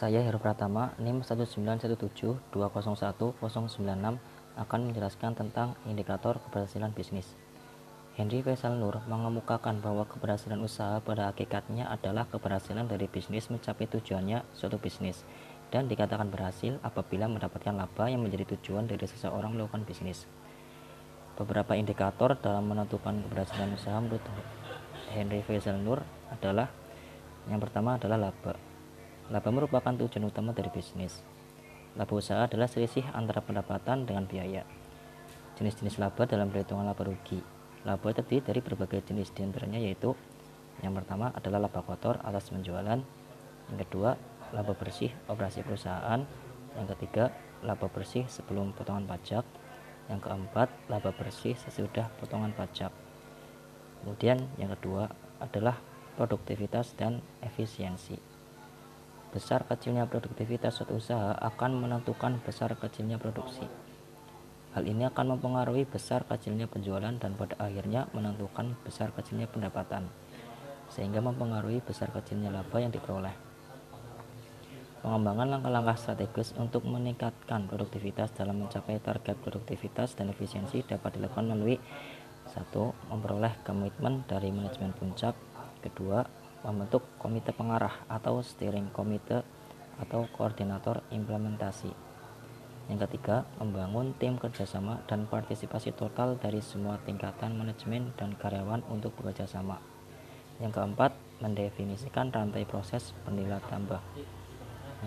Saya Heru Pratama, NIM 19172010096 akan menjelaskan tentang indikator keberhasilan bisnis. Henry Faisal Nur mengemukakan bahwa keberhasilan usaha pada hakikatnya adalah keberhasilan dari bisnis mencapai tujuannya suatu bisnis dan dikatakan berhasil apabila mendapatkan laba yang menjadi tujuan dari seseorang melakukan bisnis. Beberapa indikator dalam menentukan keberhasilan usaha menurut Henry Faisal Nur adalah yang pertama adalah laba. Laba merupakan tujuan utama dari bisnis. Laba usaha adalah selisih antara pendapatan dengan biaya. Jenis-jenis laba dalam perhitungan laba rugi. Laba terdiri dari berbagai jenis di antaranya yaitu yang pertama adalah laba kotor atas penjualan, yang kedua laba bersih operasi perusahaan, yang ketiga laba bersih sebelum potongan pajak, yang keempat laba bersih sesudah potongan pajak. Kemudian yang kedua adalah produktivitas dan efisiensi. Besar kecilnya produktivitas suatu usaha akan menentukan besar kecilnya produksi. Hal ini akan mempengaruhi besar kecilnya penjualan dan pada akhirnya menentukan besar kecilnya pendapatan, sehingga mempengaruhi besar kecilnya laba yang diperoleh. Pengembangan langkah-langkah strategis untuk meningkatkan produktivitas dalam mencapai target produktivitas dan efisiensi dapat dilakukan melalui satu, memperoleh komitmen dari manajemen puncak, kedua, membentuk komite pengarah atau steering komite atau koordinator implementasi. Yang ketiga, membangun tim kerjasama dan partisipasi total dari semua tingkatan manajemen dan karyawan untuk bekerja sama. Yang keempat, mendefinisikan rantai proses bernilai tambah.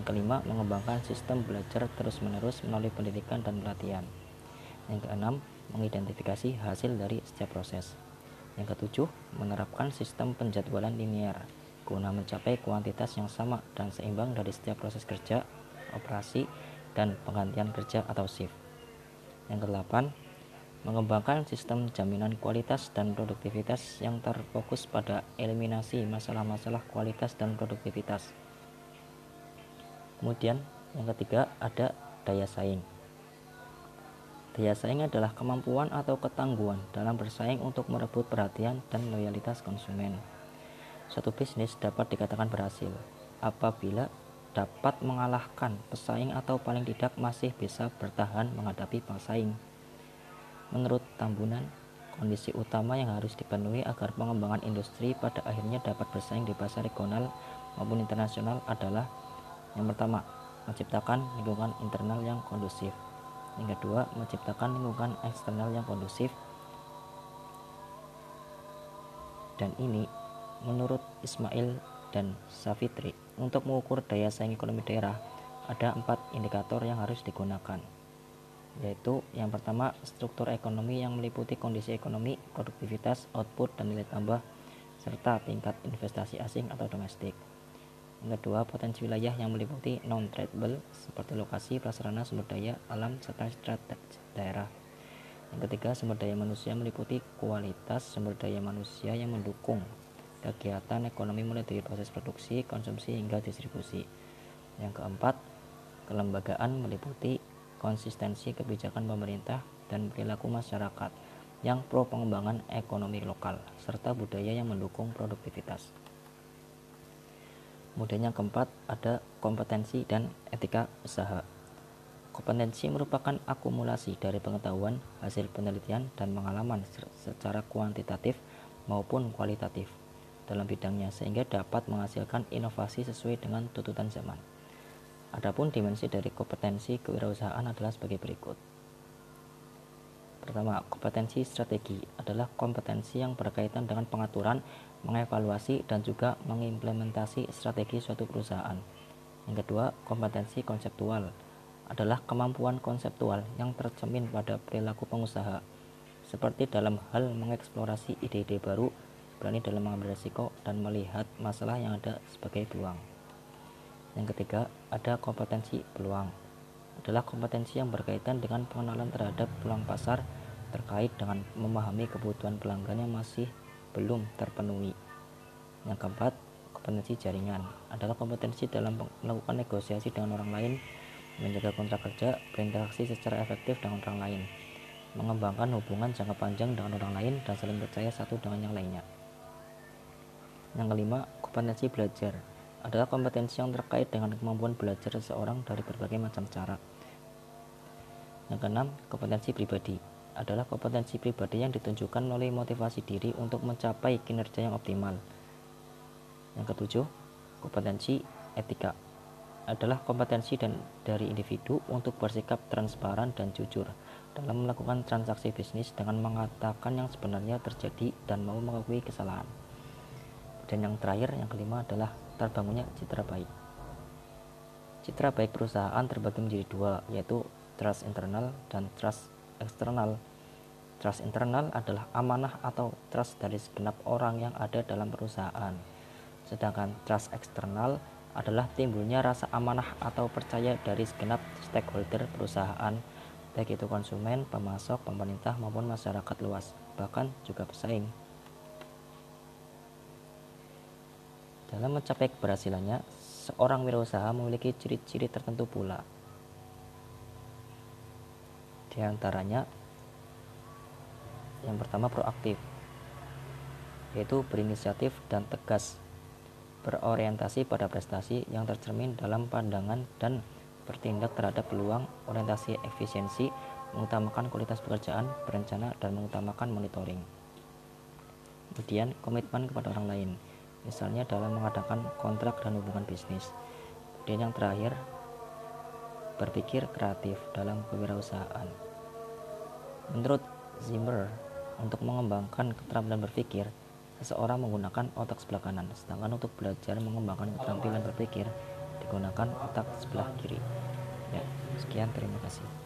Yang kelima, mengembangkan sistem belajar terus-menerus melalui pendidikan dan pelatihan. Yang keenam, mengidentifikasi hasil dari setiap proses. Yang ketujuh, menerapkan sistem penjadwalan linear guna mencapai kuantitas yang sama dan seimbang dari setiap proses kerja, operasi, dan penggantian kerja atau shift. Yang kedelapan, mengembangkan sistem jaminan kualitas dan produktivitas yang terfokus pada eliminasi masalah-masalah kualitas dan produktivitas. Kemudian, yang ketiga ada daya saing. Daya saing adalah kemampuan atau ketangguhan dalam bersaing untuk merebut perhatian dan loyalitas konsumen. Suatu bisnis dapat dikatakan berhasil apabila dapat mengalahkan pesaing atau paling tidak masih bisa bertahan menghadapi pesaing. Menurut Tambunan, kondisi utama yang harus dipenuhi agar pengembangan industri pada akhirnya dapat bersaing di pasar regional maupun internasional adalah yang pertama, menciptakan lingkungan internal yang kondusif. Yang kedua, menciptakan lingkungan eksternal yang kondusif. Dan ini menurut Ismail dan Safitri untuk mengukur daya saing ekonomi daerah, ada empat indikator yang harus digunakan, yaitu yang pertama struktur ekonomi yang meliputi kondisi ekonomi, produktivitas, output, dan nilai tambah, serta tingkat investasi asing atau domestik. Kedua, potensi wilayah yang meliputi non-tradable seperti lokasi, prasarana, sumber daya, alam, serta strategi daerah. Yang ketiga, sumber daya manusia meliputi kualitas sumber daya manusia yang mendukung kegiatan ekonomi mulai dari proses produksi, konsumsi hingga distribusi. Yang keempat, kelembagaan meliputi konsistensi kebijakan pemerintah dan perilaku masyarakat yang pro pengembangan ekonomi lokal serta budaya yang mendukung produktivitas. Kemudian yang keempat ada kompetensi dan etika usaha. Kompetensi merupakan akumulasi dari pengetahuan, hasil penelitian, dan pengalaman secara kuantitatif maupun kualitatif dalam bidangnya sehingga dapat menghasilkan inovasi sesuai dengan tuntutan zaman. Adapun dimensi dari kompetensi kewirausahaan adalah sebagai berikut. Pertama, kompetensi strategi adalah kompetensi yang berkaitan dengan pengaturan, mengevaluasi, dan juga mengimplementasi strategi suatu perusahaan. Yang kedua, kompetensi konseptual adalah kemampuan konseptual yang tercermin pada perilaku pengusaha, seperti dalam hal mengeksplorasi ide-ide baru berani dalam mengambil risiko dan melihat masalah yang ada sebagai peluang. Yang ketiga, ada kompetensi peluang. Adalah kompetensi yang berkaitan dengan pengenalan terhadap peluang pasar terkait dengan memahami kebutuhan pelanggan yang masih belum terpenuhi. Yang keempat, kompetensi jaringan adalah kompetensi dalam melakukan negosiasi dengan orang lain, menjaga kontrak kerja, berinteraksi secara efektif dengan orang lain, mengembangkan hubungan jangka panjang dengan orang lain, dan saling percaya satu dengan yang lainnya. Yang kelima, kompetensi belajar adalah kompetensi yang terkait dengan kemampuan belajar seseorang dari berbagai macam cara. Yang keenam, kompetensi pribadi adalah kompetensi pribadi yang ditunjukkan melalui motivasi diri untuk mencapai kinerja yang optimal. Yang ketujuh, kompetensi etika adalah kompetensi dan dari individu untuk bersikap transparan dan jujur dalam melakukan transaksi bisnis dengan mengatakan yang sebenarnya terjadi dan mau mengakui kesalahan. Dan yang terakhir, yang kelima adalah terbangunnya citra baik. Citra baik perusahaan terbagi menjadi dua, yaitu trust internal dan trust eksternal. Trust internal adalah amanah atau trust dari segenap orang yang ada dalam perusahaan. Sedangkan trust eksternal adalah timbulnya rasa amanah atau percaya dari segenap stakeholder perusahaan, baik itu konsumen, pemasok, pemerintah maupun masyarakat luas, bahkan juga pesaing. Dalam mencapai keberhasilannya, seorang wirausaha memiliki ciri-ciri tertentu pula. Di antaranya, yang pertama proaktif, yaitu berinisiatif dan tegas, berorientasi pada prestasi yang tercermin dalam pandangan dan bertindak terhadap peluang, orientasi efisiensi, mengutamakan kualitas pekerjaan, berencana, dan mengutamakan monitoring. Kemudian, komitmen kepada orang lain, misalnya dalam mengadakan kontrak dan hubungan bisnis. Dan yang terakhir, berpikir kreatif dalam kewirausahaan. Menurut Zimmer, untuk mengembangkan keterampilan berpikir, seseorang menggunakan otak sebelah kanan, sedangkan untuk belajar mengembangkan keterampilan berpikir digunakan otak sebelah kiri. Ya, sekian terima kasih.